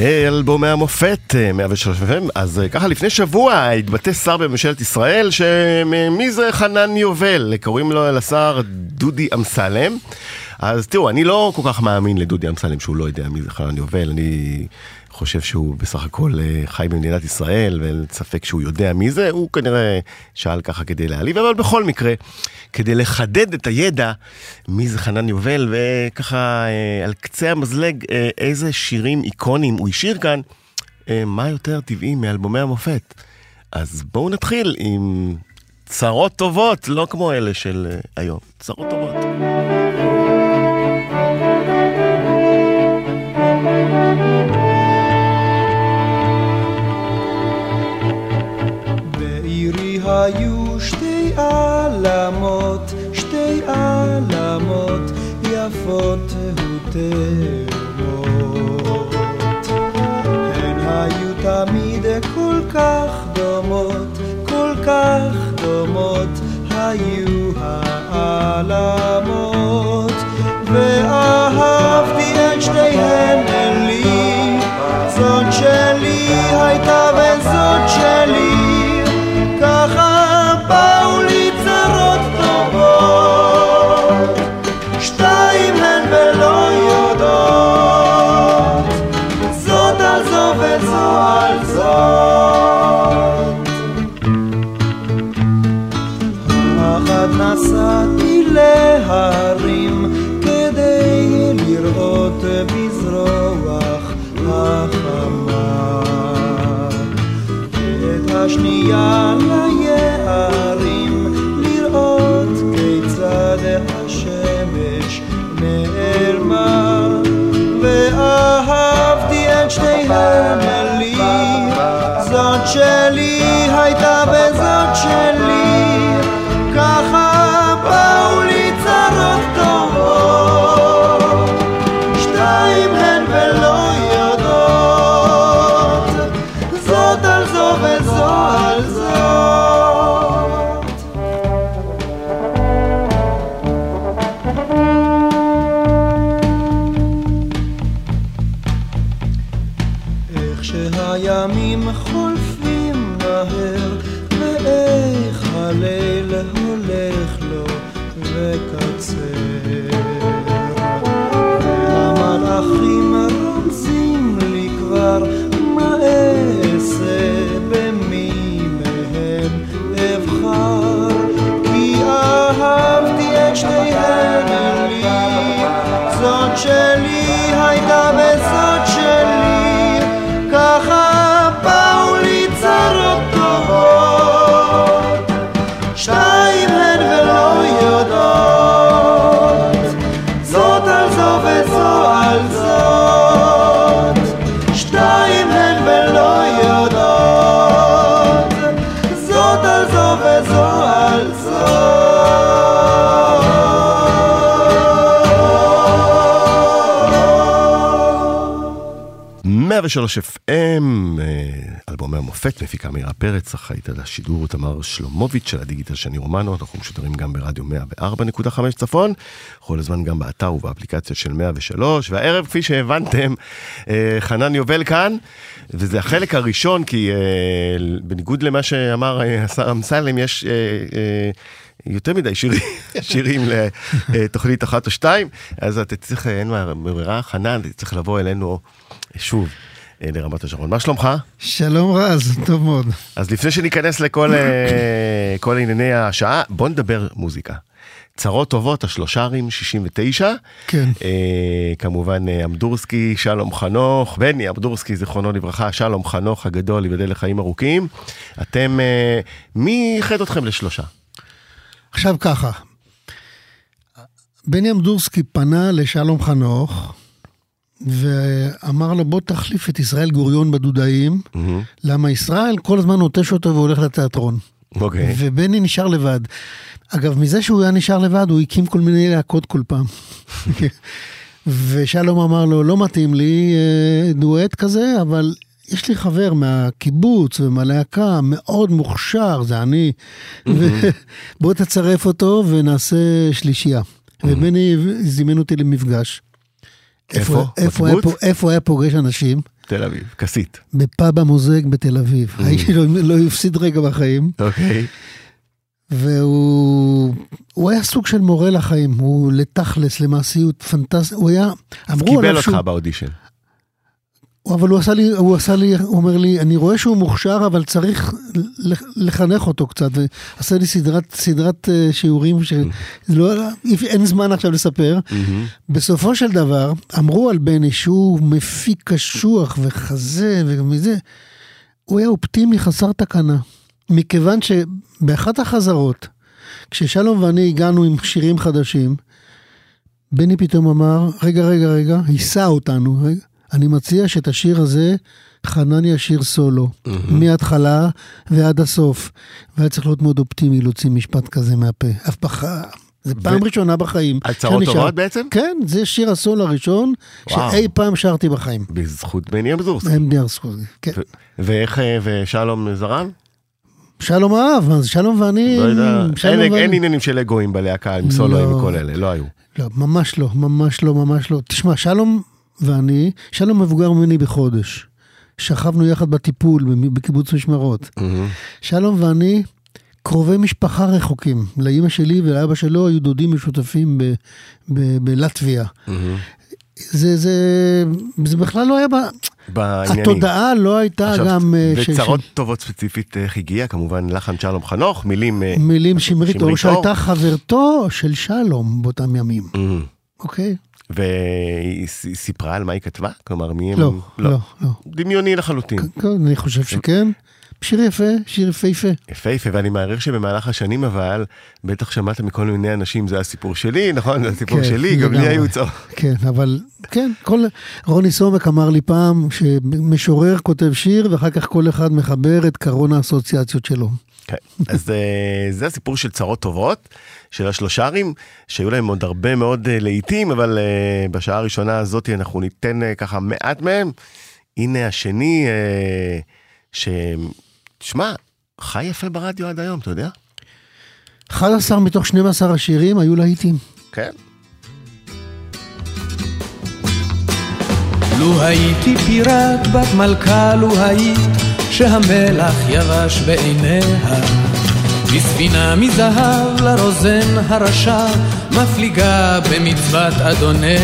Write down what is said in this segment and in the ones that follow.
אלבומי המופת, 103 FM. אז ככה, לפני שבוע התבטא שר בממשלת ישראל, שמי זה חנן יובל? קוראים לו לשר דודי אמסלם. אז תראו, אני לא כל כך מאמין לדודי אמסלם שהוא לא יודע מי זה חנן יובל. אני חושב שהוא בסך הכל אה, חי במדינת ישראל, ואין ספק שהוא יודע מי זה, הוא כנראה שאל ככה כדי להעליב, אבל בכל מקרה, כדי לחדד את הידע מי זה חנן יובל, וככה אה, על קצה המזלג אה, איזה שירים איקונים הוא השאיר כאן, מה יותר טבעי מאלבומי המופת. אז בואו נתחיל עם צרות טובות, לא כמו אלה של היום, צרות טובות. היו שתי עלמות, שתי עלמות יפות ותאומות. הן היו תמיד כל כך דומות, כל כך דומות היו העלמות. 103 FM, אה, אלבומי המופת, מפיקה מירה פרץ, אחראית על השידור תמר שלומוביץ' של הדיגיטל שני רומנו, אנחנו משודרים גם ברדיו 104.5 צפון, כל הזמן גם באתר ובאפליקציה של 103, והערב, כפי שהבנתם, אה, חנן יובל כאן, וזה החלק הראשון, כי אה, בניגוד למה שאמר השר אמסלם, יש... יותר מדי שירים, שירים לתוכנית אחת או שתיים, אז אתה צריך, אין מה, ברירה, חנן, אתה צריך לבוא אלינו שוב. אה, לרמת השרון. מה שלומך? שלום רז, טוב מאוד. אז לפני שניכנס לכל אה, כל ענייני השעה, בוא נדבר מוזיקה. צרות טובות, השלושרים, 69. כן. אה, כמובן אה, אמדורסקי, שלום חנוך, בני אמדורסקי, זיכרונו לברכה, שלום חנוך הגדול, ייבדל לחיים ארוכים. אתם, אה, מי איחד אתכם לשלושה? עכשיו ככה, בני אמדורסקי פנה לשלום חנוך, ואמר לו, בוא תחליף את ישראל גוריון בדודאים, mm-hmm. למה ישראל כל הזמן נוטש אותו והולך לתיאטרון. אוקיי. ובני נשאר לבד. אגב, מזה שהוא היה נשאר לבד, הוא הקים כל מיני להקות כל פעם. ושלום אמר לו, לא מתאים לי אה, דואט כזה, אבל יש לי חבר מהקיבוץ ומהלהקה, מאוד מוכשר, זה אני, בוא תצרף אותו ונעשה שלישייה. ובני זימן אותי למפגש. איפה? איפה היה, איפה היה פוגש אנשים? תל אביב, כסית. בפאב המוזג בתל אביב. האיש לא, לא הפסיד רגע בחיים, אוקיי. והוא הוא היה סוג של מורה לחיים, הוא לתכלס, למעשיות, פנטסטי, הוא היה, אמרו קיבל עליו אותך שהוא, באודישן. אבל הוא עשה לי, הוא עשה לי, הוא אומר לי, אני רואה שהוא מוכשר, אבל צריך לח- לחנך אותו קצת, ועשה לי סדרת, סדרת אה, שיעורים שלא, אין זמן עכשיו לספר. בסופו של דבר, אמרו על בני שהוא מפיק קשוח וחזה ומזה, הוא היה אופטימי חסר תקנה. מכיוון שבאחת החזרות, כששלום ואני הגענו עם שירים חדשים, בני פתאום אמר, רגע, רגע, רגע, היסה אותנו, רגע, אני מציע שאת השיר הזה, חנן ישיר סולו, מההתחלה ועד הסוף. והיה צריך להיות מאוד אופטימי להוציא משפט כזה מהפה. אף פחה. זה פעם ראשונה בחיים. שר. טובות בעצם? כן, זה שיר הסול הראשון וואו. שאי פעם שרתי בחיים. בזכות בני אמזורסקי. MDR סקוזי, כן. ו- ואיך, אה, ושלום זרם? שלום אהב, זה שלום ואני... לא יודע, שלום אין- ואני- אין עניינים של אגואים בלהקה עם סולואים לא. וכל אלה, לא היו. לא, ממש לא, ממש לא, ממש לא. תשמע, שלום ואני, שלום מבוגר ממני בחודש. שכבנו יחד בטיפול בקיבוץ משמרות. שלום ואני קרובי משפחה רחוקים. לאימא שלי ולאבא שלו היו דודים משותפים ב- ב- בלטביה. זה, זה, זה בכלל לא היה, ב... בעניינים. התודעה לא הייתה עכשיו, גם... אה, וצרות ש- טובות ספציפית איך הגיע, כמובן לחן שלום חנוך, מילים... אה, מילים שמרית אור, שמרית אור. שהייתה חברתו של שלום באותם ימים, mhm. אוקיי? והיא סיפרה על מה היא כתבה? כלומר, מי הם... לא, לא, לא. דמיוני לחלוטין. כן, אני חושב שכן. שיר יפה, שיר יפהפה. יפהפה, ואני מעריך שבמהלך השנים אבל, בטח שמעת מכל מיני אנשים, זה הסיפור שלי, נכון? זה הסיפור כן, שלי, גם לי. היו צרות. כן, אבל כן, כל... רוני סומק אמר לי פעם שמשורר כותב שיר ואחר כך כל אחד מחבר את קרון האסוציאציות שלו. כן. אז אה, זה הסיפור של צרות טובות, של השלושרים, שהיו להם עוד הרבה מאוד אה, להיטים, אבל אה, בשעה הראשונה הזאת אנחנו ניתן ככה מעט מהם. הנה השני, ש... שמע, חי יפה ברדיו עד היום, אתה יודע? 11 מתוך 12 השירים היו להיטים. כן. לו הייתי פיראט בת מלכה, לו היית שהמלח יבש בעיניה. בספינה מזהב לרוזן הרשע, מפליגה במצוות אדוניה.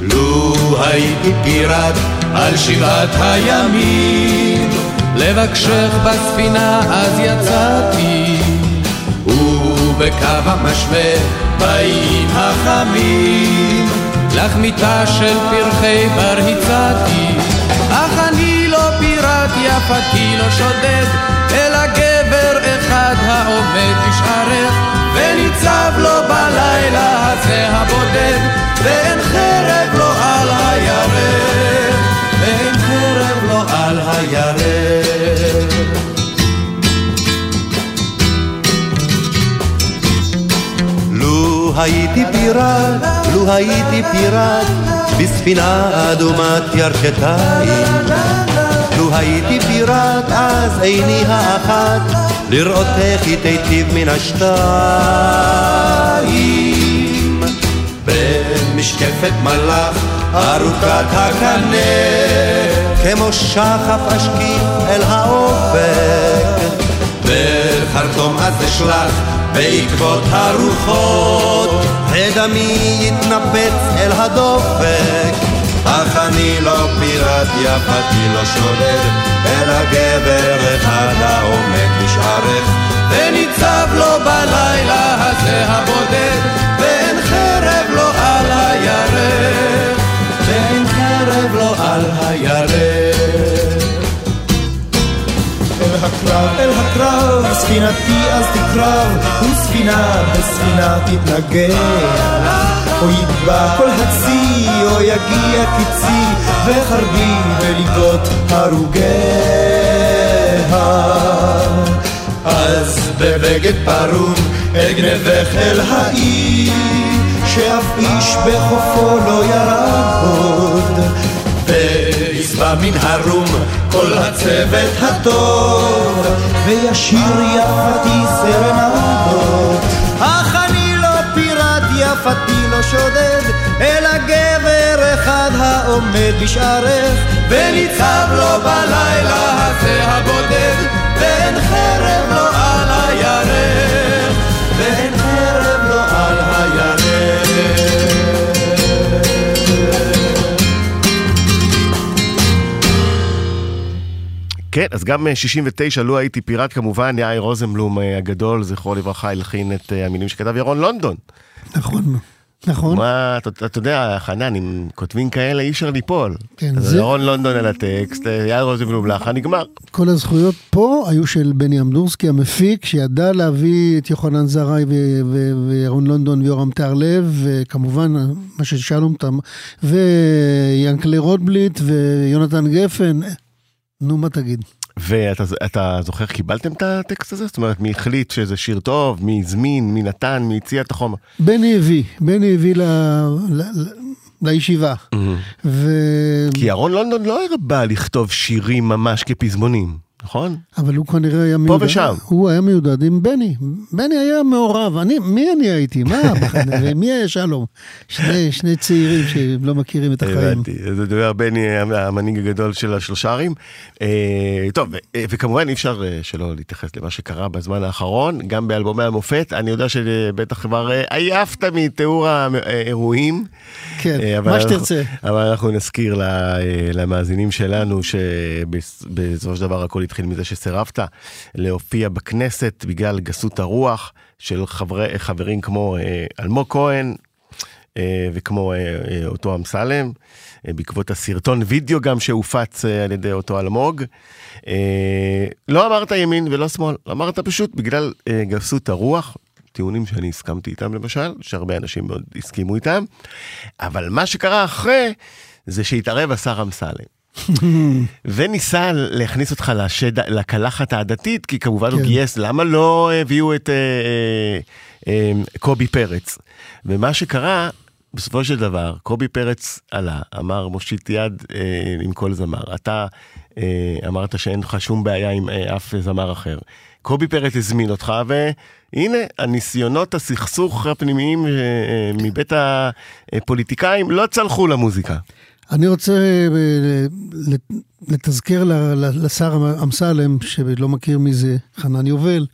לו הייתי פיראט על שבעת הימים, לבקשך בספינה אז יצאתי. ובקו המשווה באים החמים, לך מיטה של פרחי בר הצעתי, אך אני לא פיראט יפתי לא שודד, אלא גבר אחד העומד בשערך, וניצב לו בלילה הזה הבודד, ואין חרב לו על הירך, ואין חרב לו על הירך. הייתי פיראט, לו הייתי פיראט, בספינה אדומת ירכתיים. לו הייתי פיראט, אז עיני האחת, לראות איך היא תיטיב מן השתיים. במשקפת מלאך, ארוכת הקנה, כמו שחף אשקיף אל האופק. בחרטום אז אשלח בעקבות הרוחות, ודמי יתנפץ אל הדופק. אך אני לא פיראט יפתי לא שודד, אלא גבר אחד העומד בשערך, וניצב לו בלילה הזה הבודד, ואין הקרב, אל הקרב, ספינתי אז תקרב, וספינה בספינה תתנגח. או יטבע כל הצי, או יגיע קיצי, וחרבי בליבות הרוגיה. אז בבגד פרום אגנבך אל העיר, שאף איש בחופו לא ירד עוד. וישבע מן הרום כל הצוות הטוב, וישיר יפתי סרנדות. אך אני לא פיראט, יפתי לא שודד, אלא גבר אחד העומד בשערך, וניצב לו בלילה הזה הבודד, ואין כן, אז גם אה, 69, לו הייתי פיראט, כמובן, יאיר רוזנבלום אה, הגדול, זכרו לברכה, הלחין את אה, המילים שכתב ירון לונדון. נכון, נכון. מה, אתה, אתה יודע, חנן, אם כותבים כאלה, אי אפשר ליפול. כן, זה- ירון לונדון על הטקסט, אה, יאיר רוזנבלום לחן, נגמר. כל הזכויות פה היו של בני אמדורסקי המפיק, שידע להביא את יוחנן זרעי וירון לונדון ויורם תהרלב, וכמובן מה ששלום תם, ויאנקלה רוטבליט ויונתן גפן. נו, מה תגיד? ואתה אתה זוכר, קיבלתם את הטקסט הזה? זאת אומרת, מי החליט שזה שיר טוב, מי הזמין, מי נתן, מי הציע את החומר? בני הביא, בני הביא ל... ל... לישיבה. ו... כי ירון לונדון לא הרבה לכתוב שירים ממש כפזמונים, נכון? אבל הוא כנראה היה מיודד. ושם. הוא היה מיודד עם בני. בני היה מעורב. אני, מי אני הייתי? מה? ומי היה שלום? שני, שני צעירים שלא מכירים את החיים. הבנתי, זה דבר בני המנהיג הגדול של השלושה ערים. אה, טוב, ו- וכמובן אי אפשר אה, שלא להתייחס למה שקרה בזמן האחרון, גם באלבומי המופת. אני יודע שבטח כבר אה, עייפת מתיאור האירועים. כן, אה, מה אנחנו- שתרצה. אבל אנחנו נזכיר אה, למאזינים שלנו שבסופו של דבר הכל התחיל מזה שסירבת להופיע בכנסת בגלל גסות הרוח של חברי, חברים כמו אה, אלמוג כהן, אה, וכמו אה, אותו אמסלם, בעקבות הסרטון וידאו גם שהופץ על ידי אותו אלמוג. לא אמרת ימין ולא שמאל, אמרת פשוט בגלל גסות הרוח, טיעונים שאני הסכמתי איתם למשל, שהרבה אנשים מאוד הסכימו איתם, אבל מה שקרה אחרי זה שהתערב השר אמסלם. וניסה להכניס אותך לשד... לקלחת העדתית, כי כמובן הוא כן. גייס, למה לא הביאו את אה, אה, אה, קובי פרץ? ומה שקרה, בסופו של דבר, קובי פרץ עלה, אמר מושיט יד אה, עם כל זמר. אתה אה, אמרת שאין לך שום בעיה עם אה, אף זמר אחר. קובי פרץ הזמין אותך, והנה, הניסיונות הסכסוך הפנימיים אה, אה, מבית הפוליטיקאים לא צלחו למוזיקה. אני רוצה אה, ל- לתזכר לשר אמסלם, שלא מכיר מי זה חנן יובל.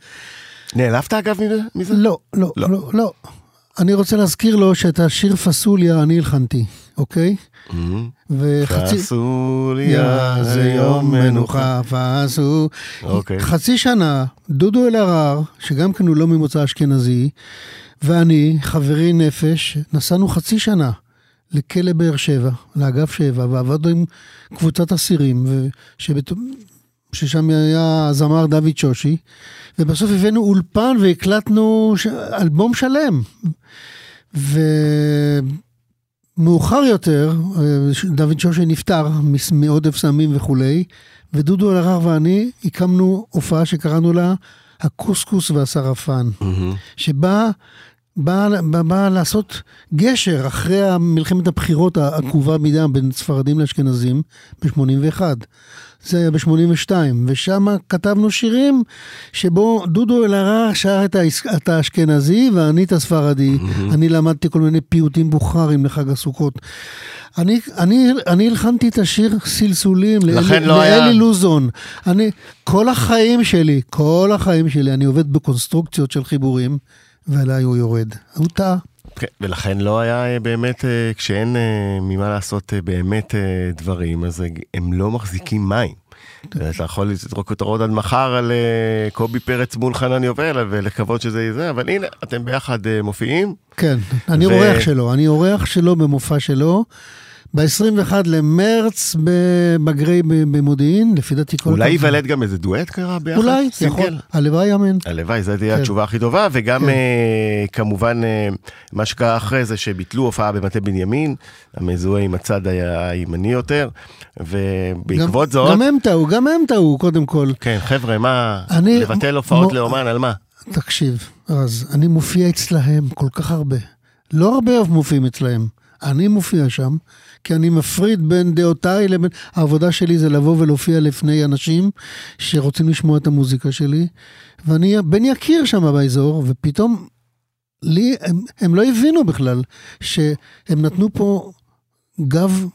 נעלבת אגב מזה? לא, לא, לא. לא, לא. אני רוצה להזכיר לו שאת השיר פסוליה אני הלחנתי, אוקיי? וחצי... פסוליה זה יום מנוחה, פסו. אוקיי. חצי שנה, דודו אלהרר, שגם כן הוא לא ממוצא אשכנזי, ואני, חברי נפש, נסענו חצי שנה לכלא באר שבע, לאגף שבע, ועבדנו עם קבוצת אסירים, ושבת... ששם היה הזמר דוד שושי, ובסוף הבאנו אולפן והקלטנו ש... אלבום שלם. ומאוחר יותר, אה, דוד שושי נפטר מעודף סמים וכולי, ודודו אלהרר ואני הקמנו הופעה שקראנו לה הקוסקוס והשרפן, שבה באה בא, בא לעשות גשר אחרי מלחמת הבחירות העקובה מדם בין ספרדים לאשכנזים ב-81. זה היה ב-82, ושם כתבנו שירים שבו דודו אלהרר שר את, האשכנזי ואני את הספרדי. אני למדתי כל מיני פיוטים בוכרים לחג הסוכות. אני, אני, אני הלחנתי את השיר סלסולים לאלי, לא היה- לוזון. אני, כל החיים שלי, כל החיים שלי, אני עובד בקונסטרוקציות של חיבורים, ועליי הוא יורד. הוא טעה. כן, ולכן לא היה אה, באמת, אה, כשאין אה, ממה לעשות באמת דברים, אז הם לא מחזיקים מים. אתה יכול לזרוק כותרות עד מחר על קובי פרץ מול חנן יובל ולקוות שזה יהיה זה, אבל הנה, אתם ביחד מופיעים. כן, אני ו- אורח שלו, אני אורח שלו במופע שלו. ב-21 למרץ בגרי במודיעין, לפי דעתי כל... אולי. ייוולד גם איזה דואט קרה ביחד? אולי, סינגל? יכול, הלוואי אמן. הלוואי, זו תהיה כן. התשובה הכי טובה, וגם כן. אה, כמובן אה, מה שקרה אחרי זה שביטלו הופעה במטה בנימין, המזוהה עם הצד הימני יותר, ובעקבות גם, זאת, גם הם טעו, גם הם טעו, קודם כל. כן חבר'ה, מה, אני- לבטל הופעות מ- לאומן, על מה? תקשיב, אז אני מופיע אצלהם כל כך הרבה. לא הרבה מופיעים אצלהם. אני מופיע שם, כי אני מפריד בין דעותיי לבין... העבודה שלי זה לבוא ולהופיע לפני אנשים שרוצים לשמוע את המוזיקה שלי, ואני בן יקיר שם באזור, ופתאום לי, הם, הם לא הבינו בכלל שהם נתנו פה גב,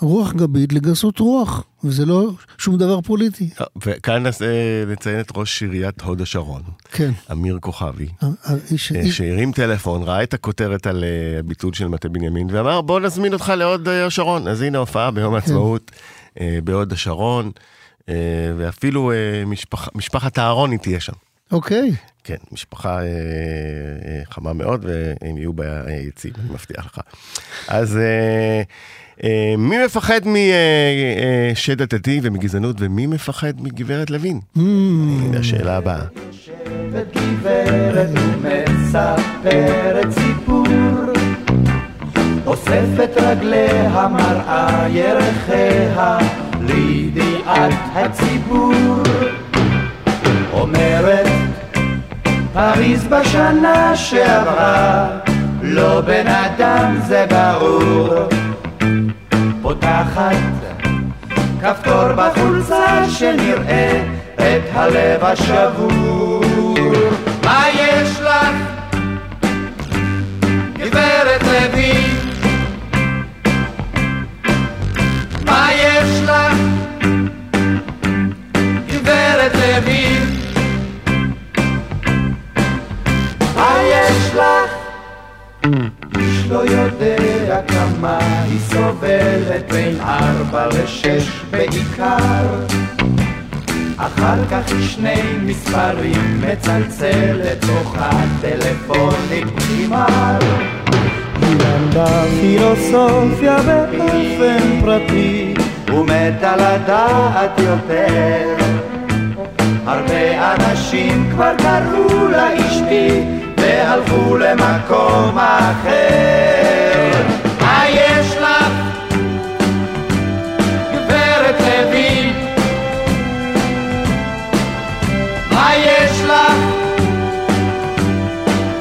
רוח גבית לגסות רוח, וזה לא שום דבר פוליטי. וכאן נס- אה, נציין את ראש עיריית הוד השרון, כן. אמיר כוכבי. האיש, אה, איש, שהרים טלפון, ראה את הכותרת על אה, הביטול של מטה בנימין, ואמר בוא נזמין אותך להוד אה, השרון. אז הנה הופעה ביום העצמאות אה, בהוד השרון, אה, ואפילו אה, משפח- משפחת אהרוני תהיה שם. אוקיי. כן, משפחה אה, אה, חמה מאוד, והם יהיו ביציעים, אני מבטיח לך. אז אה, אה, מי מפחד משד עתידי ומגזענות, ומי מפחד מגברת לוין? הנה השאלה הבאה. גברת ומספרת סיפור אוספת רגליה מראה ירחיה לידיעת הציבור אומרת פריז בשנה שעברה לא בן אדם זה ברור פותחת כפתור בחולצה שנראה את הלב השבור. מה יש לך, גברת לוי? מה יש לך, גברת לוי? מה יש לך? איש לא יודע כמה סובלת בין ארבע לשש בעיקר. אחר כך היא שני מספרים מצלצל לתוך הטלפונים נגמר. היא למדה פילוסופיה באופן פרטי. ומתה לדעת יותר. הרבה אנשים כבר קראו לה אשתי והלכו למקום אחר. יש לך, גברת לוי? מה יש לך,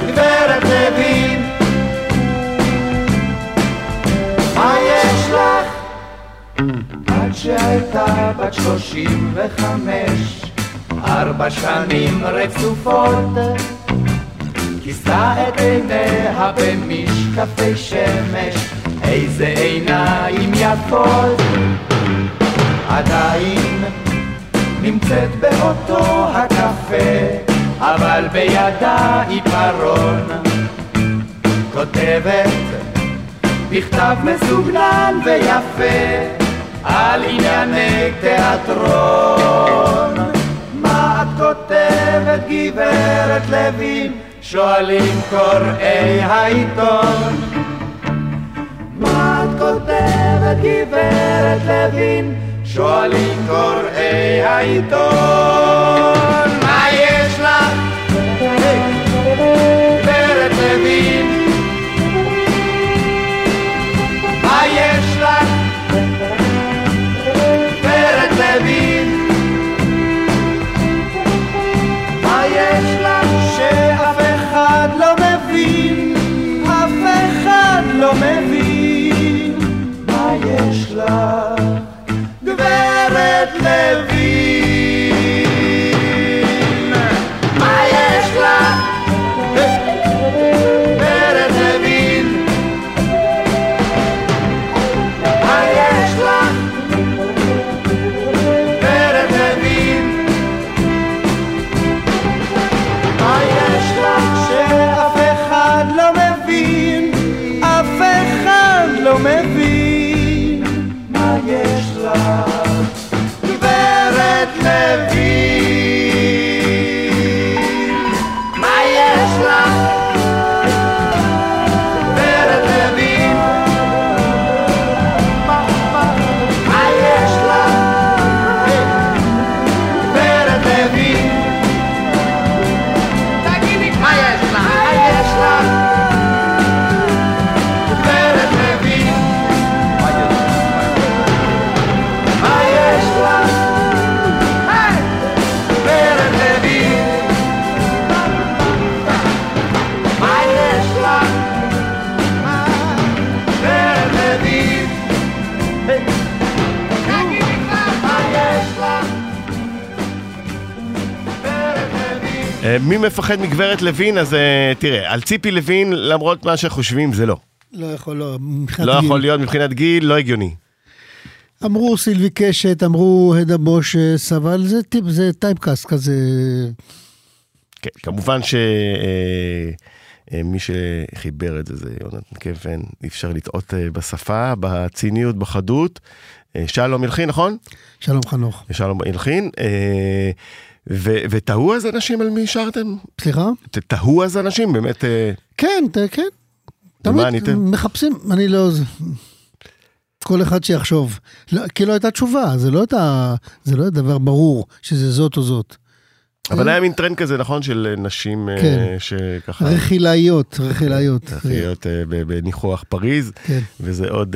גברת לוי? מה יש לך? עד שהייתה בת שלושים וחמש, ארבע שנים רצופות, כיסתה את עיניה במשקפי שמש, איזה עיניים יפות. עדיין נמצאת באותו הקפה, אבל בידה עיפרון. כותבת בכתב מסוגנן ויפה על ענייני תיאטרון. מה את כותבת גברת לוין? שואלים קוראי העיתון. מה את כותבת גברת לוין? שואלים קוראי העיתון. מה יש לך? גברת לוין? מי מפחד מגברת לוין? אז אה, תראה, על ציפי לוין, למרות מה שחושבים, זה לא. לא יכול, לא. מבחינת לא גיל. יכול להיות מבחינת גיל, לא הגיוני. אמרו סילבי קשת, אמרו הדה בושס, אבל זה טיפ, זה טייפקאסט כזה. כן, כמובן שמי שחיבר את זה זה יונתן קפן, אי אפשר לטעות אה, בשפה, בציניות, בחדות. אה, שלום ילחין, נכון? שלום חנוך. שלום ילחין. ותהו אז אנשים על מי שרתם? סליחה? תהו אז אנשים, באמת, אה, כן, כן. ומה עניתם? מחפשים, אני לא... כל אחד שיחשוב. לא, כי לא הייתה תשובה, זה לא הייתה, זה לא היה דבר ברור שזה זאת או זאת. אבל היה מין טרנד כזה, נכון, של נשים אה, כן. שככה... רכילאיות, רכילאיות. צריך להיות אה, בניחוח פריז, כן. וזה עוד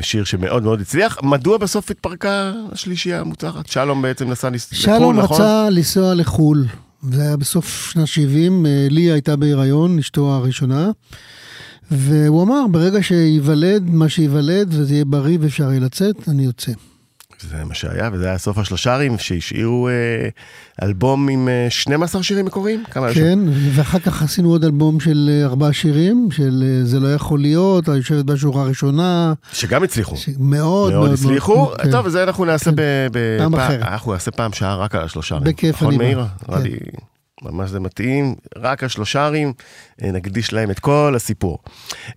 שיר שמאוד מאוד הצליח. מדוע בסוף התפרקה השלישייה המוצלחת? שלום בעצם נסע לס- לחו"ל, שלום נכון? רצה לנסוע לחו"ל, זה היה בסוף שנת 70, אה, לי הייתה בהיריון, אשתו הראשונה, והוא אמר, ברגע שייוולד מה שייוולד וזה יהיה בריא ואפשר יהיה לצאת, אני יוצא. זה מה שהיה, וזה היה סוף השלושרים שהשאירו אה, אלבום עם אה, 12 שירים מקוריים? כמה? כן, ואחר כך עשינו עוד אלבום של אה, ארבעה שירים, של אה, זה לא יכול להיות, היושבת בשורה הראשונה, שגם הצליחו. מאוד מאוד הצליחו. כן. טוב, זה אנחנו נעשה כן. ב... ב- פעם אחרת. אנחנו נעשה פעם שעה רק על השלושרים. בכיף, נכון, אני בא. מאיר? כן. ממש זה מתאים. רק השלושרים, אה, נקדיש להם את כל הסיפור.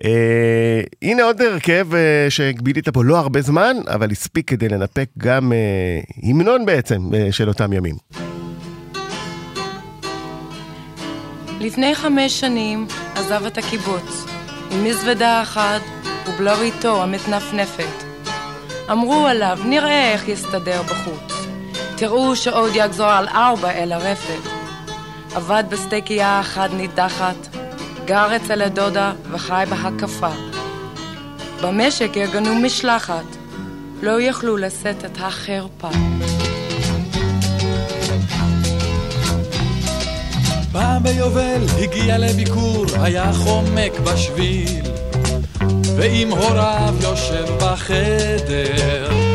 אה, הנה עוד הרכב אה, שבילית פה לא הרבה זמן, אבל הספיק כדי לנפק גם אה, המנון בעצם אה, של אותם ימים. לפני חמש שנים עזב את הקיבוץ, עם מזוודה אחת ובלריתו המתנפנפת. אמרו עליו, נראה איך יסתדר בחוץ. תראו שעוד יגזור על ארבע אל הרפת. עבד בסטייקייה אחת נידחת, גר אצל הדודה וחי בהקפה. במשק ארגנו משלחת, לא יכלו לשאת את החרפה. פעם ביובל הגיע לביקור, היה חומק בשביל, ועם הוריו יושב בחדר.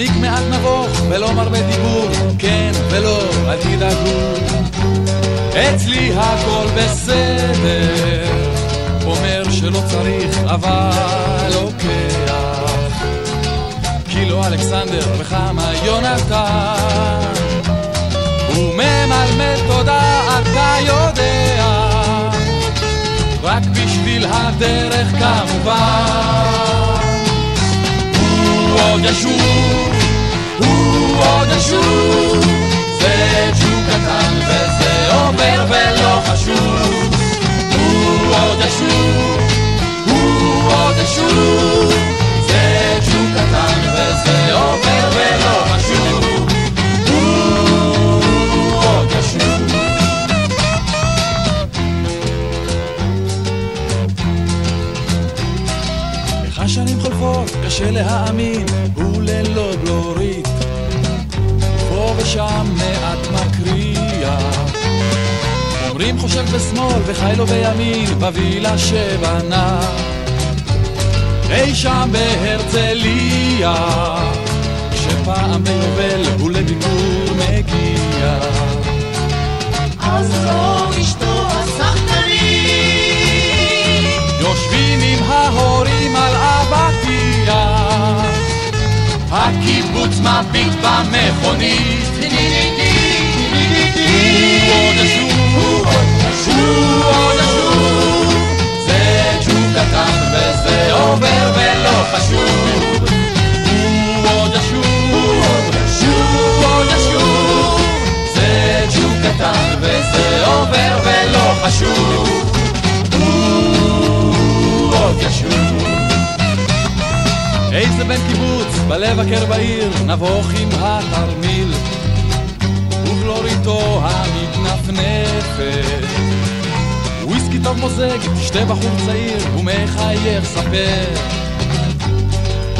מסמיק מעט נבוך ולא מרבה דיבור, כן ולא, אל תדאגו. אצלי הכל בסדר, אומר שלא צריך אבל לוקח. קילו אלכסנדר וכמה יונתן. הוא ממלמל תודה, אתה יודע, רק בשביל הדרך כמובן. הוא עוד ישוב, הוא עוד ישוב, זה ג'וק קטן וזה עובר ולא חשוב. הוא עוד ישוב, וחי לו בימין, בווילה שבנה. אי שם בהרצליה, כשפעם ביובל הוא לביקור מגיע. אז זו אשתו הסחטנית יושבים עם ההורים על אבטיח, הקיבוץ מביט במכונית. הוא עוד ישוב, הוא ישוב, זה קטן וזה עובר ולא חשוב. הוא עוד ישוב, זה קטן וזה עובר ולא חשוב. הוא עוד. איזה בן קיבוץ, בלב הקר בעיר, נבוך עם התרמיל, ובלוריתו המתנפנפת. וויסקי טוב מוזג, תשתה בחור צעיר, ומחייך ספר.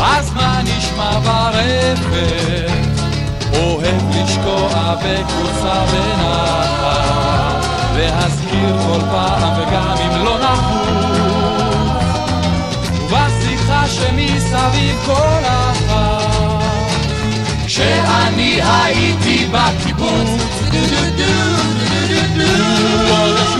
אז מה נשמע ברפת? אוהב לשקוע בכורסה בנחת, להזכיר כל פעם וגם אם לא נחוץ. ובשיחה שמסביב כל אחת, כשאני הייתי בקיבוץ. הוא עוד ישוב, הוא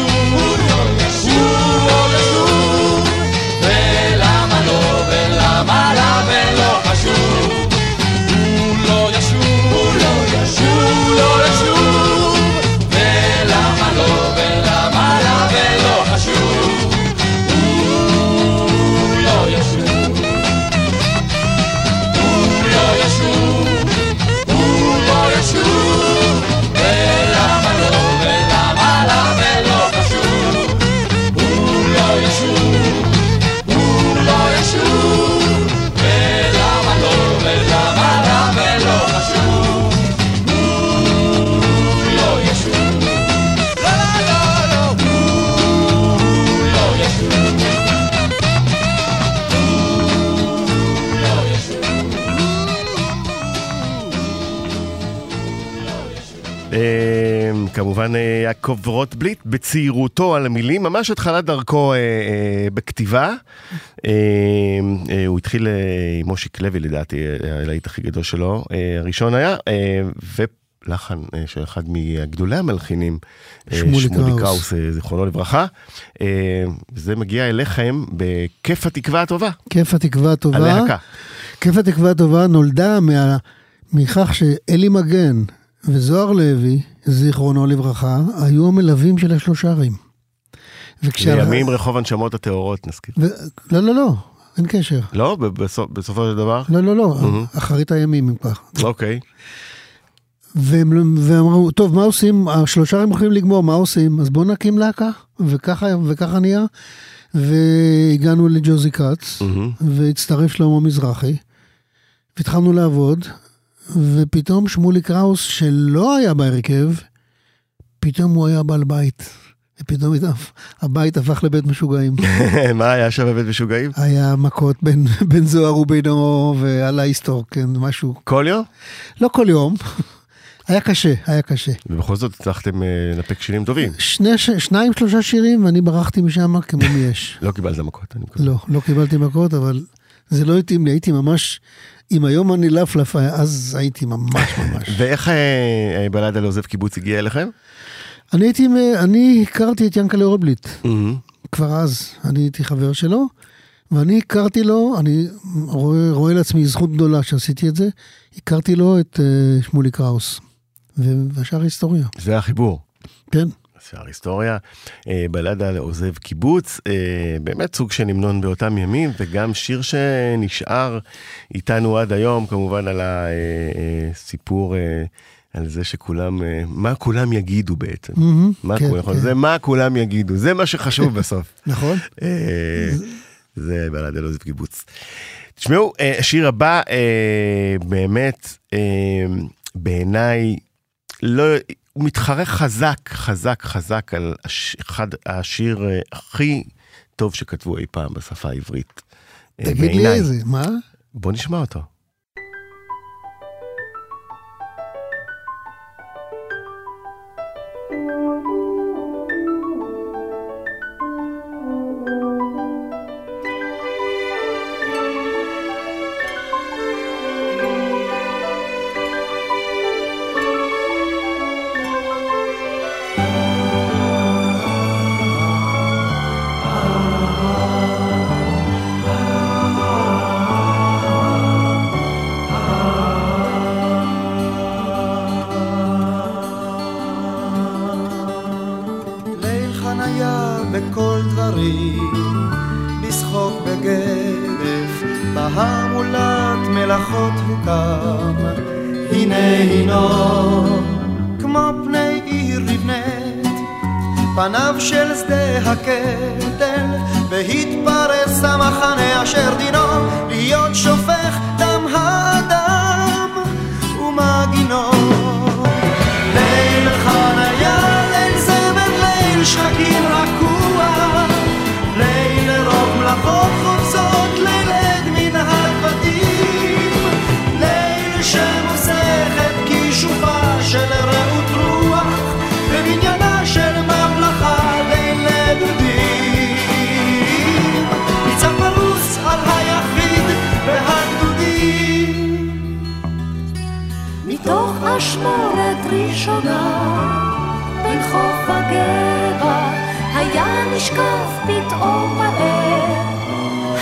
כמובן אה, יעקב רוטבליט בצעירותו על המילים, ממש התחלת דרכו אה, אה, בכתיבה. אה, אה, הוא התחיל אה, עם מושיק לוי לדעתי, אה, הלהיט הכי גדול שלו, אה, הראשון היה, אה, ולחן אה, של אחד מגדולי המלחינים, אה, שמולי קראוס. קראוס, אה, זיכרונו לברכה. אה, זה מגיע אליכם בכיף התקווה הטובה, כיף התקווה הטובה. הלהקה. כיף התקווה הטובה נולדה מה, מכך שאלי מגן וזוהר לוי, זיכרונו לברכה, היו המלווים של השלושה ערים. וכשה- לימים רחוב הנשמות הטהורות נזכיר. ו... לא, לא, לא, אין קשר. לא? בסופ- בסופו של דבר? לא, לא, לא, מהמם. אחרית הימים אם כך. אוקיי. והם, ואמרו, טוב, מה עושים? השלושה ערים יכולים לגמור, מה עושים? אז בואו נקים להקה. וככה, וככה נהיה. והגענו לג'וזי כץ, מהמם. והצטרף שלמה מזרחי, והתחלנו לעבוד, ופתאום שמולי קראוס, שלא היה בהרכב, פתאום הוא היה בעל בית. ופתאום הבית הפך לבית משוגעים. מה היה שם בבית משוגעים? היה מכות בין, בין זוהר ובינו ועל ההיסטור, כן, משהו. כל יום? לא כל יום. היה קשה, היה קשה. ובכל זאת הצלחתם אה, לנפק שירים טובים. שני, ש- שניים, שלושה שירים, ואני ברחתי משם כמו מי יש. לא קיבלת מכות, אני מקווה. לא, לא קיבלתי מכות, אבל זה לא התאים לי, הייתי ממש, אם היום אני לפלף, אז הייתי ממש ממש. ואיך אה, אה, בלדה לעוזב קיבוץ הגיע אליכם? אני הייתי, אני הכרתי את ינקלה מהמם. כבר אז, אני הייתי חבר שלו, ואני הכרתי לו, אני רואה, רואה לעצמי זכות גדולה שעשיתי את זה, הכרתי לו את אה, שמולי קראוס, והשאר היסטוריה, זה החיבור. כן. שער היסטוריה, אה, בלדה לעוזב קיבוץ, אה, באמת סוג של המנון באותם ימים, וגם שיר שנשאר איתנו עד היום, כמובן על הסיפור, על זה שכולם, אה, מה כולם יגידו בעצם. מהמם, מה כן, כולם- כן. זה מה כולם יגידו, זה מה שחשוב בסוף. נכון? אה, זה בלדה לעוזב קיבוץ. תשמעו, אה, השיר הבא, אה, באמת, אה, בעיניי, לא, הוא מתחרה חזק, חזק, חזק על הש, אחד השיר אה, הכי טוב שכתבו אי פעם בשפה העברית. אה, תגיד לי. איזה, מה? בוא נשמע אותו. הקטל, והתפרס המחנה אשר דינו להיות שופך ראשונה בין חוף הגבע היה נשקף פתאום מראה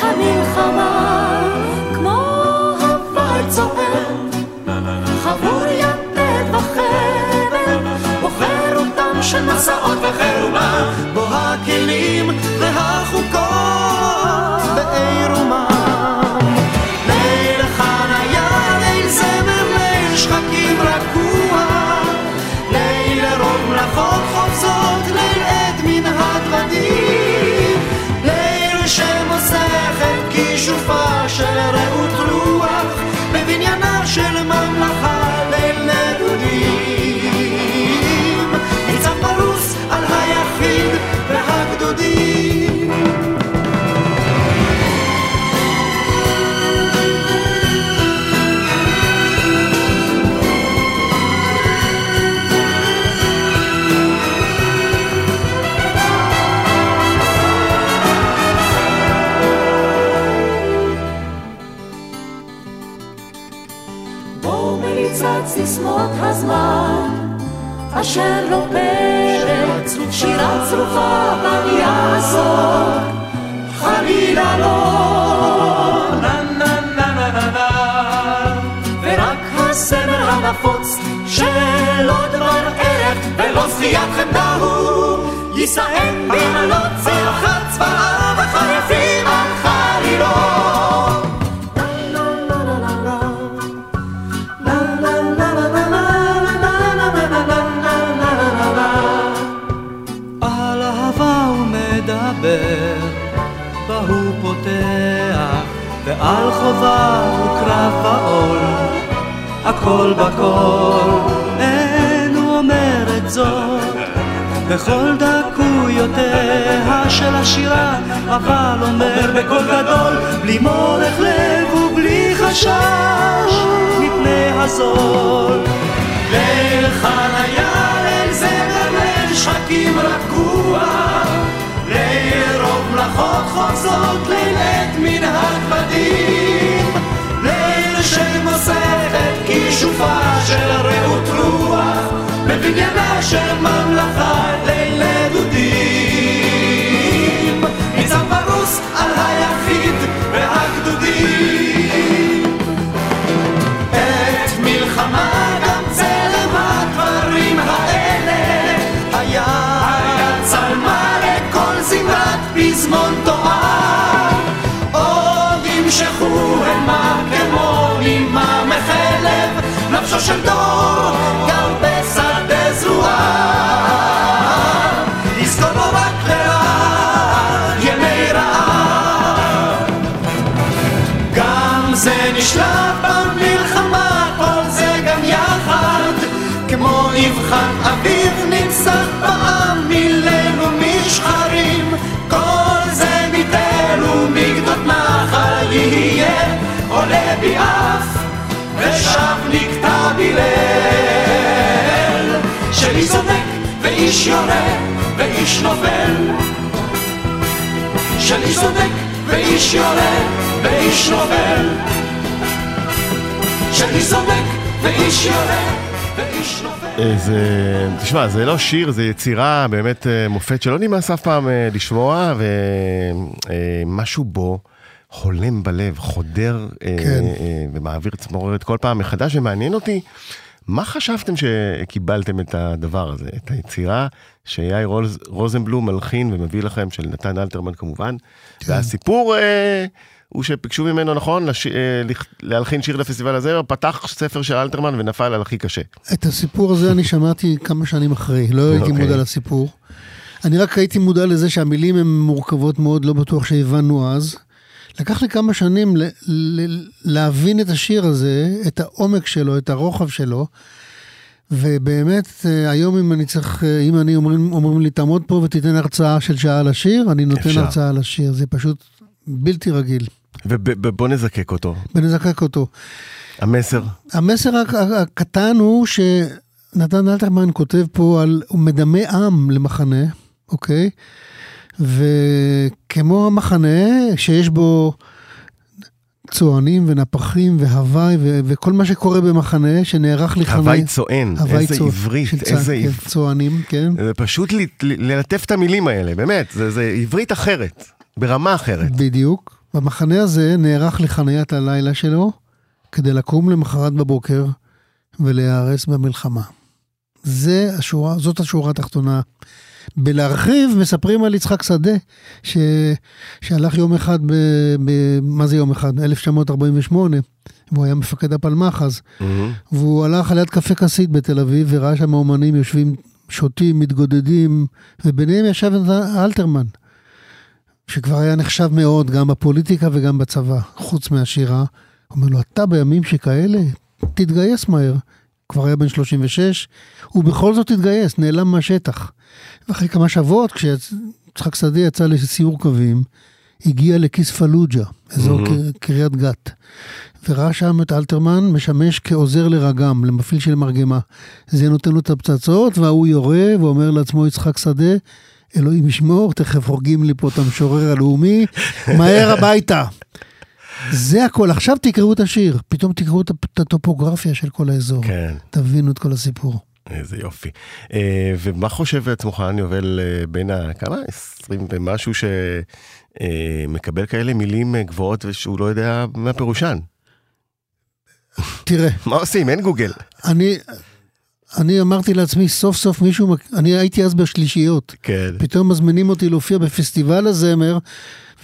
המלחמה כמו הוואי צוער חבור יתד וחבל בוחר אותם של מסעות וחירומה בו הכלים והחוקות הזמן, אשר לא פרק, שירה צרופה בל יעזור, חלילה לא. נה נה נה נה נה נה. ורק הסמל הנפוץ, שלא דבר ערך ולא זכיית חמדה הוא, יישאם צלחת צבאה ועל חובה הוא קרב ועול, הכל בכל, אין הוא אומר את זאת, בכל דקויותיה של השירה, אבל אומר בקול גדול, בלי מורך לב ובלי חשש, מפני הזול. ליל חניה, ליל זמר, ליל שחקים ליל רוב מלאכות חופזות, ליל עת מן הדבדים, ליל שמוסך את כישופה של רעות רוח, בבניינה של נפשו של דור גם בשדה זרועה לזכור לו רק לרעה ימי רעה גם זה נשלט במלחמה, כל זה גם יחד, כמו אבחת אביב נצח בעם מליל ומשחרים, כל זה מתל ומגדות נחל יהיה, עולה בי אף, ושב נקטע בי ליל, שאיש צודק ואיש יורה ואיש נופל. איש צודק ואיש יורה ואיש נופל איש צודק ואיש יורה אה, זה, תשמע, זה לא שיר, זה יצירה באמת אה, מופת שלא נמאס אף פעם אה, לשמוע, ומשהו בו הולם בלב, חודר אה, כן. אה, ומעביר צמררת כל פעם מחדש, ומעניין אותי, מה חשבתם שקיבלתם את הדבר הזה, את היצירה שיאיר רוז, רוזנבלום מלחין ומביא לכם, של נתן אלתרמן כמובן, כן. והסיפור... אה, הוא שביקשו ממנו, נכון, לש... אה, להלחין שיר לפסטיבל הזה, פתח ספר של אלתרמן ונפל על הכי קשה. את הסיפור הזה אני שמעתי כמה שנים אחרי, לא הייתי אוקיי. מודע לסיפור. אני רק הייתי מודע לזה שהמילים הן מורכבות מאוד, לא בטוח שהבנו אז. לקח לי כמה שנים ל- ל- להבין את השיר הזה, את העומק שלו, את הרוחב שלו. ובאמת, אה, היום אם אני צריך, אה, אם אני אומרים, אומרים לי, תעמוד פה ותיתן הרצאה של שעה על השיר, אני נותן אפשר. הרצאה על השיר, זה פשוט בלתי רגיל. ובוא נזקק אותו. ונזקק אותו. המסר. המסר הק- הקטן הוא שנתן אלתרמן כותב פה על, הוא מדמה עם למחנה, אוקיי? וכמו המחנה שיש בו צוענים ונפחים והוואי ו- וכל מה שקורה במחנה שנערך לחניה. הוואי צוען, הוואי איזה צוע- עברית, צע- איזה כן, עברית. צוענים, כן. זה פשוט ל- ל- ללטף את המילים האלה, באמת, זה, זה עברית אחרת, ברמה אחרת. בדיוק. במחנה הזה נערך לחניית הלילה שלו, כדי לקום למחרת בבוקר ולהיהרס במלחמה. זה השורה, זאת השורה התחתונה. בלהרחיב, מספרים על יצחק שדה, ש... שהלך יום אחד, ב... ב... מה זה יום אחד? 1948, והוא היה מפקד הפלמ"ח אז, מהמם. והוא הלך על יד קפה כסית בתל אביב, וראה שם אומנים יושבים, שותים, מתגודדים, וביניהם ישב אלתרמן, שכבר היה נחשב מאוד, גם בפוליטיקה וגם בצבא, חוץ מהשירה. הוא אומר לו, אתה בימים שכאלה, תתגייס מהר. כבר היה בן 36, הוא בכל זאת התגייס, נעלם מהשטח. ואחרי כמה שבועות, כשיצחק שדה יצא לסיור קווים, הגיע לכיס פלוג'ה, אזור. קר- קריית גת. וראה שם את אלתרמן משמש כעוזר לרגם, למפעיל של מרגמה. זה נותן לו את הפצצות, וההוא יורה ואומר לעצמו יצחק שדה, אלוהים ישמור, תכף הורגים לי פה את המשורר הלאומי, מהר הביתה. זה הכל, עכשיו תקראו את השיר, פתאום תקראו את הטופוגרפיה של כל האזור, כן, תבינו את כל הסיפור. איזה יופי. אה, ומה חושב עצמך, אני יובל, אה, בין ה... כמה? 20 ומשהו שמקבל כאלה מילים אה, גבוהות ושהוא לא יודע מה פירושן. תראה, מה עושים? אין גוגל. אני, אני אמרתי לעצמי, סוף סוף מישהו, אני הייתי אז בשלישיות, כן. פתאום מזמינים אותי להופיע בפסטיבל הזמר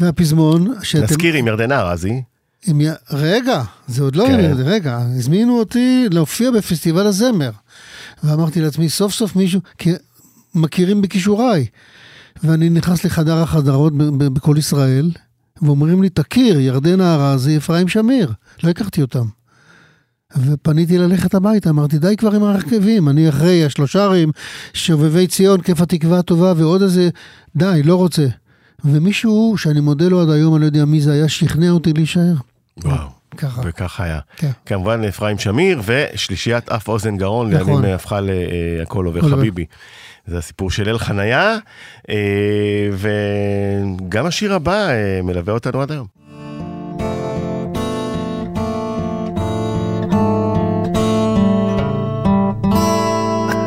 והפזמון, שאתם... נזכיר עם ירדנה ארזי. עם. רגע, זה עוד לא, כן. רגע, הזמינו אותי להופיע בפסטיבל הזמר. ואמרתי לעצמי, סוף סוף מישהו, כי מכירים בכישוריי. ואני נכנס לחדר החדרות בכל ישראל, ואומרים לי, תכיר, ירדנה ארזי, אפרים שמיר. לא הכרתי אותם. ופניתי ללכת הביתה, אמרתי, די כבר עם הרכבים, אני אחרי השלושה ערים, שובבי ציון, כיף התקווה הטובה, ועוד איזה, די, לא רוצה. ומישהו, שאני מודה לו עד היום, אני לא יודע מי זה היה, שכנע אותי להישאר. וואו. ככה. וכך היה. כן. כמובן אפרים שמיר ושלישיית אף אוזן גרון, נכון. לימים אה, הפכה ל"הכל עובר הכל עובר. חביבי". זה הסיפור של אל חניה, אה, וגם השיר הבא אה, מלווה אותנו עד היום.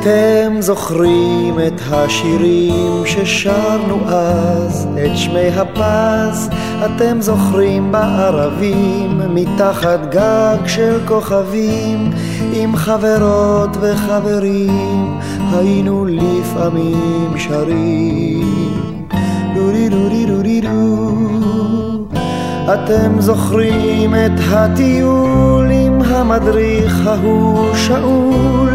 אתם זוכרים את השירים ששרנו אז, את שמי הפז, אתם זוכרים בערבים, מתחת גג של כוכבים, עם חברות וחברים, היינו לפעמים שרים. דורי דורי דורי דו אתם זוכרים את הטיול עם המדריך ההוא שאול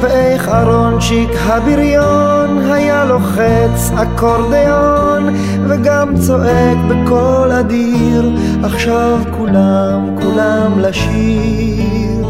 ואיך אהרונצ'יק הבריון היה לוחץ אקורדיון וגם צועק בקול אדיר עכשיו כולם כולם לשיר.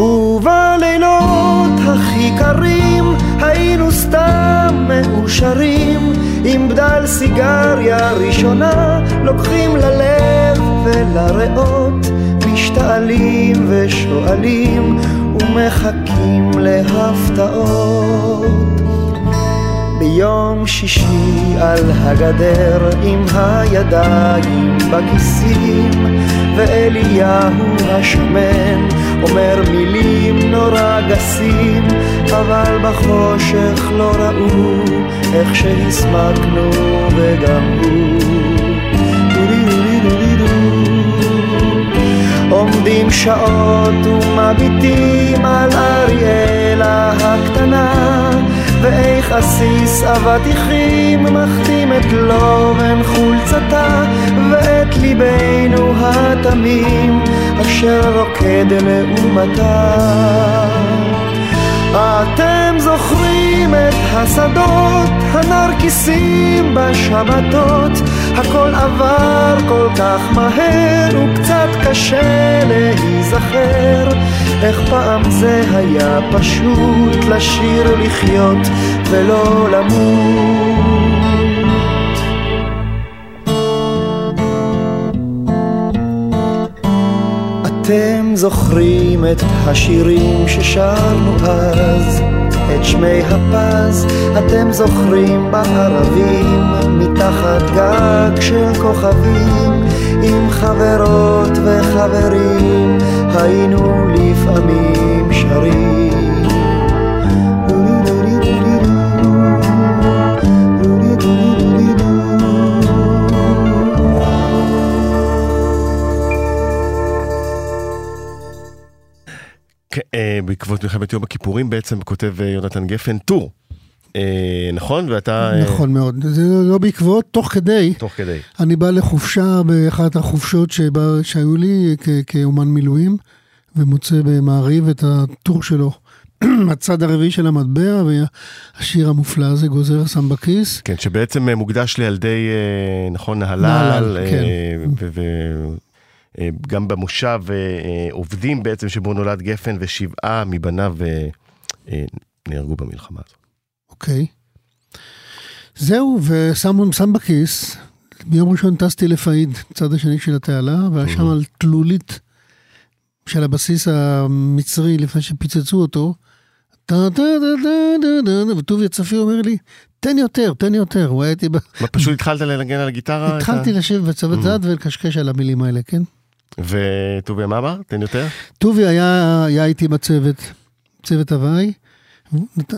ובלילות הכי קרים היינו סתם מאושרים עם בדל סיגריה ראשונה לוקחים ללב ולריאות משתעלים ושואלים ומחכים להפתעות. ביום שישי על הגדר עם הידיים בכיסים ואליהו השמן אומר מילים נורא גסים אבל בחושך לא ראו איך שהסמקנו וגם הוא שעות ומביטים על אריאלה הקטנה ואיך עסיס אבטיחים מחתים את לובן חולצתה ואת ליבנו התמים אשר רוקד לעומתה אתם זוכרים את השדות, הנרקיסים בשבתות, הכל עבר כל כך מהר וקצת קשה להיזכר, איך פעם זה היה פשוט לשיר לחיות ולא למות. אתם זוכרים את השירים ששרנו אז, את שמי הפז, אתם זוכרים בערבים, מתחת תחת גג של כוכבים, עם חברות וחברים, היינו לפעמים שרים. בעקבות מלחמת יום הכיפורים בעצם כותב אה, יונתן גפן טור. אה, נכון? ואתה... אה, נכון מאוד. זה לא בעקבות, תוך כדי. תוך כדי. אני בא לחופשה באחת החופשות שבה, שהיו לי כ- כאומן מילואים, ומוצא במעריב את הטור שלו. הצד הרביעי של המטבע, והשיר המופלא הזה, גוזר שם בכיס. כן, שבעצם אה, מוקדש לילדי, אה, נכון, נהלל, נהלל, אה, כן. וגם במושב אה, אה, עובדים בעצם שבו נולד גפן, ושבעה מבניו אה, אה, נהרגו במלחמה הזאת. אוקיי. זהו, ושם שם בכיס. ביום ראשון טסתי לפאיד, צד השני של התעלה, והיה שם על תלולית של הבסיס המצרי לפני שפיצצו אותו. וטוביה צפי אומר לי, תן יותר, תן יותר. הוא היה איתי, ב- מה, פשוט התחלת לנגן על הגיטרה? התחלתי לשבת בצוות זד ולקשקש על המילים האלה, כן? וטוביה, מה אמר? תן יותר? טובי היה, היה איתי בצוות, צוות הוואי,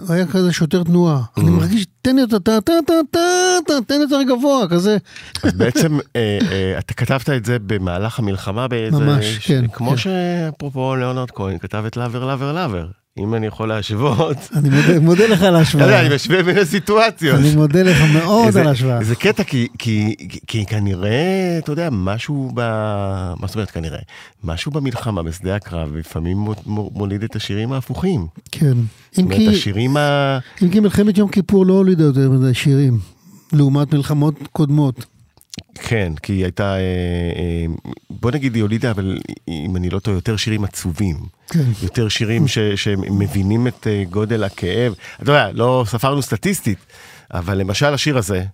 היה כזה שוטר תנועה. אני מרגיש, תן יותר, טה טה טה טה טה, תן יותר גבוה, כזה. אז בעצם אה, אה, אתה כתבת את זה במהלך המלחמה באיזה... ממש, כן, כמו כן. שאפרופו ליאונרד כהן כתב את לאבר לאבר לאבר. אם אני יכול להשוות. אני מודה, מודה לך על אתה יודע, ההשוואה. אני משווה בין הסיטואציות. אני מודה לך מאוד על ההשוואה. זה קטע כי, כי, כי, כי כנראה, אתה יודע, משהו ב... מה זאת אומרת כנראה? משהו במלחמה, בשדה הקרב, לפעמים מו- מו- מוליד את השירים ההפוכים. כן. זאת אם אומרת, כי, השירים ה... אם כי מלחמת יום כיפור לא הולידה יותר מדי שירים, לעומת מלחמות קודמות. כן, כי היא הייתה, אה, אה, בוא נגיד היא הולידה, אבל אם אני לא טועה, יותר שירים עצובים. כן. יותר שירים ש, שמבינים את אה, גודל הכאב. אתה יודע, לא ספרנו סטטיסטית, אבל למשל השיר הזה,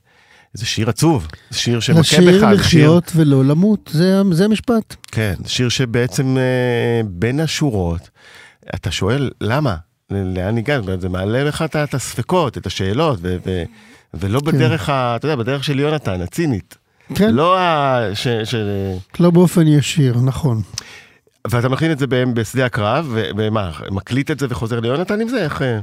זה שיר עצוב, זה שיר שמכה בך, לשיר זה שיר, לחיות ולא למות, זה, זה המשפט. כן, שיר שבעצם בין השורות, אתה שואל, למה? לאן הגענו? זה מעלה לך את- הספקות, את השאלות, ו, ו, ולא בדרך, ה, אתה יודע, בדרך של יונתן, הצינית. כן, לא, לא ה... ש, ש, לא באופן ישיר, נכון. ואתה מכין את זה בשדה הקרב, ומה, מקליט את זה וחוזר ליונתן עם זה? איך... אה?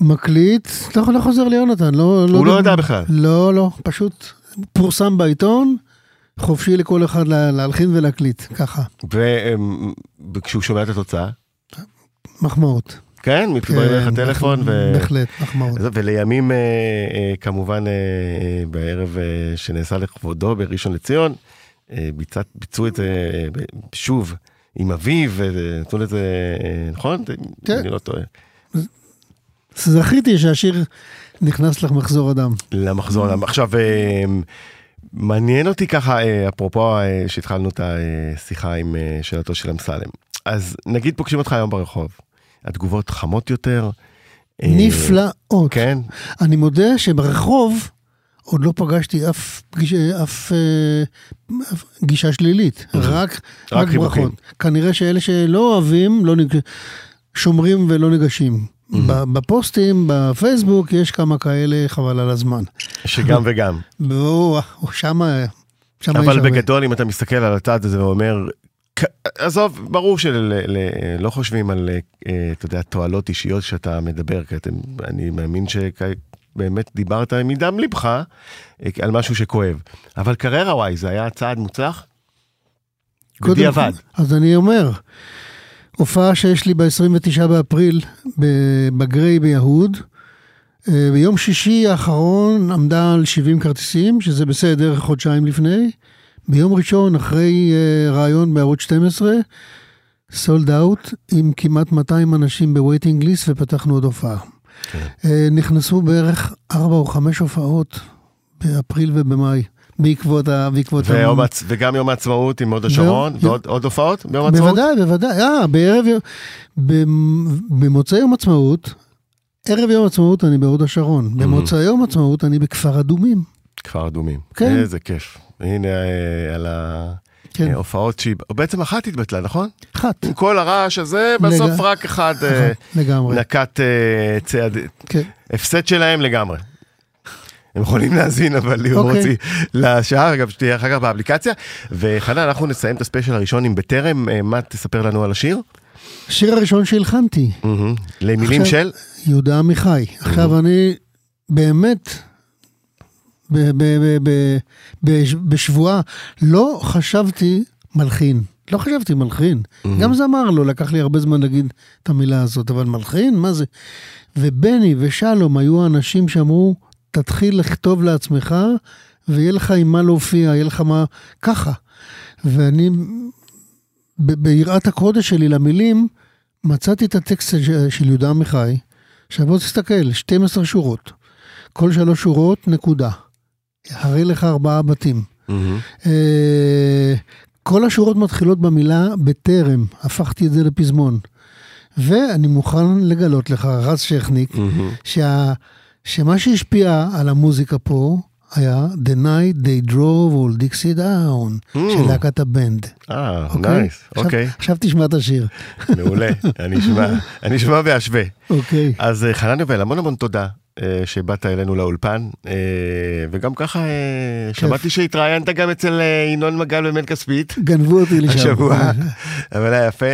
מקליט, לא, לא חוזר ליונתן, לא... הוא לא ידע בכלל. לא, לא, פשוט פורסם בעיתון, חופשי לכל אחד לה- להלחין ולהקליט, ככה, ו- וכשהוא שומע את התוצאה, מחמאות. כן, אליך כן, טלפון, ו... בהחלט, מחמאות. ולימים, אה, אה, כמובן, אה, בערב שנעשה לכבודו בראשון לציון, ביצע, ביצעו את זה שוב עם אביו, ונתנו לזה, נכון? כן. אני לא טועה. זכיתי שהשיר נכנס לך מחזור אדם. למחזור עליו. עכשיו, מעניין אותי ככה, אפרופו שהתחלנו את השיחה עם שאלתו של אמסלם. אז נגיד פוגשים אותך היום ברחוב, התגובות חמות יותר. אה, נפלאות. כן, אני מודה שברחוב עוד לא פגשתי אף, פגיש, אף, אה, אף גישה שלילית, רק, רק חיבוקים. ברכות. כנראה שאלה שלא אוהבים, לא ניג... שומרים ולא ניגשים. בפוסטים, בפייסבוק, יש כמה כאלה, חבל על הזמן. שגם וגם. שמה, אבל. בגדול, אם אתה מסתכל על הצד הזה ואומר, עזוב, ברור שלא חושבים על, אה, אתה יודע, תועלות אישיות שאתה מדבר, כי אתם, אני מאמין שבאמת דיברת מדם ליבך אה, על משהו שכואב. אבל קריירה וואי, זה היה צעד מוצלח? בדיעבד. אז אני אומר, הופעה שיש לי ב-29 באפריל בגריי ביהוד, אה, ביום שישי האחרון עמדה על 70 כרטיסים, שזה בסדר, חודשיים לפני. ביום ראשון, אחרי אה, ראיון בערוץ 12, sold out, עם כמעט 200 אנשים ב waiting list, ופתחנו עוד הופעה. אה, נכנסו בערך 4 או 5 הופעות באפריל ובמאי, בעקבות ה... בעקבות ה- ויום העצ- וגם יום העצמאות עם הוד השרון, יום- ועוד עוד הופעות ביום העצמאות? בוודאי, בוודאי. אה, בערב יום... במ- במוצאי יום עצמאות, ערב יום עצמאות אני בהוד השרון. במוצאי יום עצמאות אני בכפר אדומים. כפר אדומים. כן. איזה כיף. הנה אה, על כן, ההופעות שהיא, בעצם אחת התבטלה, נכון? אחת. עם כל הרעש הזה, בסוף לג- רק אחד אה, לגמרי. נקט אה, צעד, כן. הפסד שלהם לגמרי. הם יכולים להאזין, אבל ליאור אוקיי. הוציא לשעה, גם שתהיה אחר כך באפליקציה. וחנן, אנחנו נסיים את הספיישל הראשון עם בטרם, אה, מה תספר לנו על השיר? השיר הראשון שהלחנתי, מהמם. למילים עכשיו- של? יהודה עמיחי. עכשיו אני באמת, בשבועה, לא חשבתי מלחין. לא חשבתי מלחין. גם זמר לא, לקח לי הרבה זמן להגיד את המילה הזאת, אבל מלחין? מה זה? ובני ושלום היו האנשים שאמרו, תתחיל לכתוב לעצמך, ויהיה לך עם מה להופיע, יהיה לך מה... ככה. ואני, ביראת הקודש שלי למילים, מצאתי את הטקסט של יהודה עמיחי. עכשיו בוא תסתכל, 12 שורות. כל שלוש שורות, נקודה. הרי לך ארבעה בתים. אה, כל השורות מתחילות במילה בטרם, הפכתי את זה לפזמון. ואני מוכן לגלות לך, רז שכניק, מהמם. שה, שמה שהשפיע על המוזיקה פה היה The Night They Drove Old Dixie Down של להקת הבנד. אה, אוקיי? nice, עכשיו- אוקיי. עכשיו תשמע את השיר. מעולה, אני אשמע, אני אשמע ואשווה. אוקיי. אז אה, חנן יובל, המון המון תודה שבאת אלינו לאולפן, אה, וגם ככה אה, שמעתי שהתראיינת גם אצל אה, ינון מגל ומן כספית. גנבו אותי לשם. השבוע, אבל היה יפה.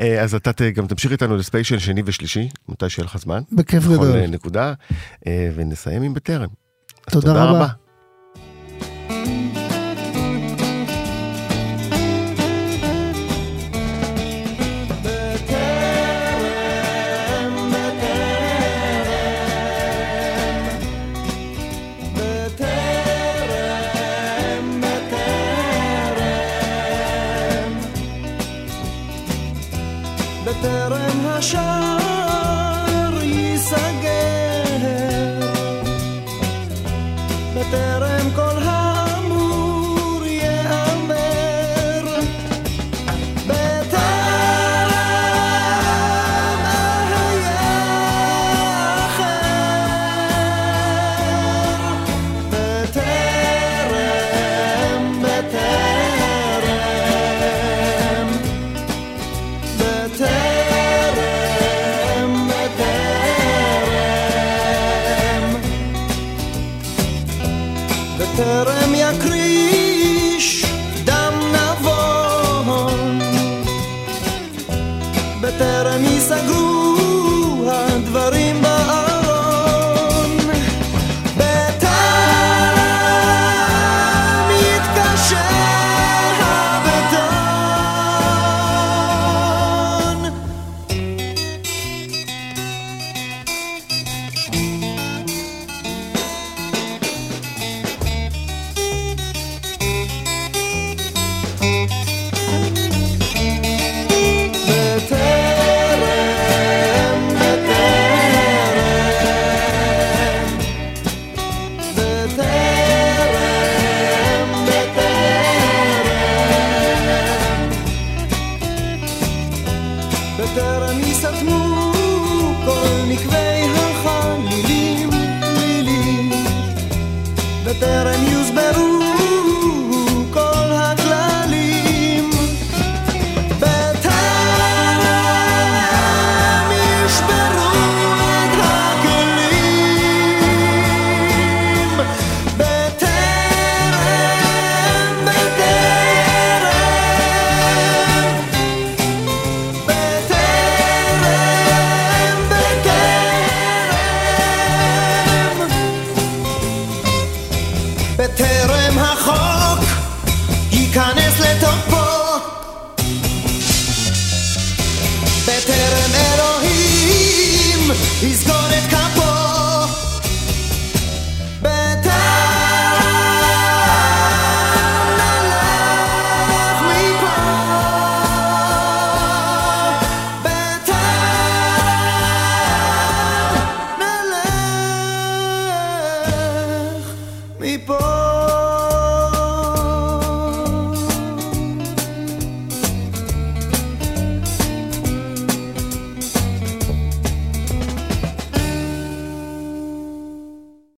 אה, אז אתה גם תמשיך איתנו לספיישל שני ושלישי, מתי שיהיה לך זמן. בכיף בכל גדול. אה, נקודה, אה, ונסיים עם בטרם. אז תודה רבה. בטרם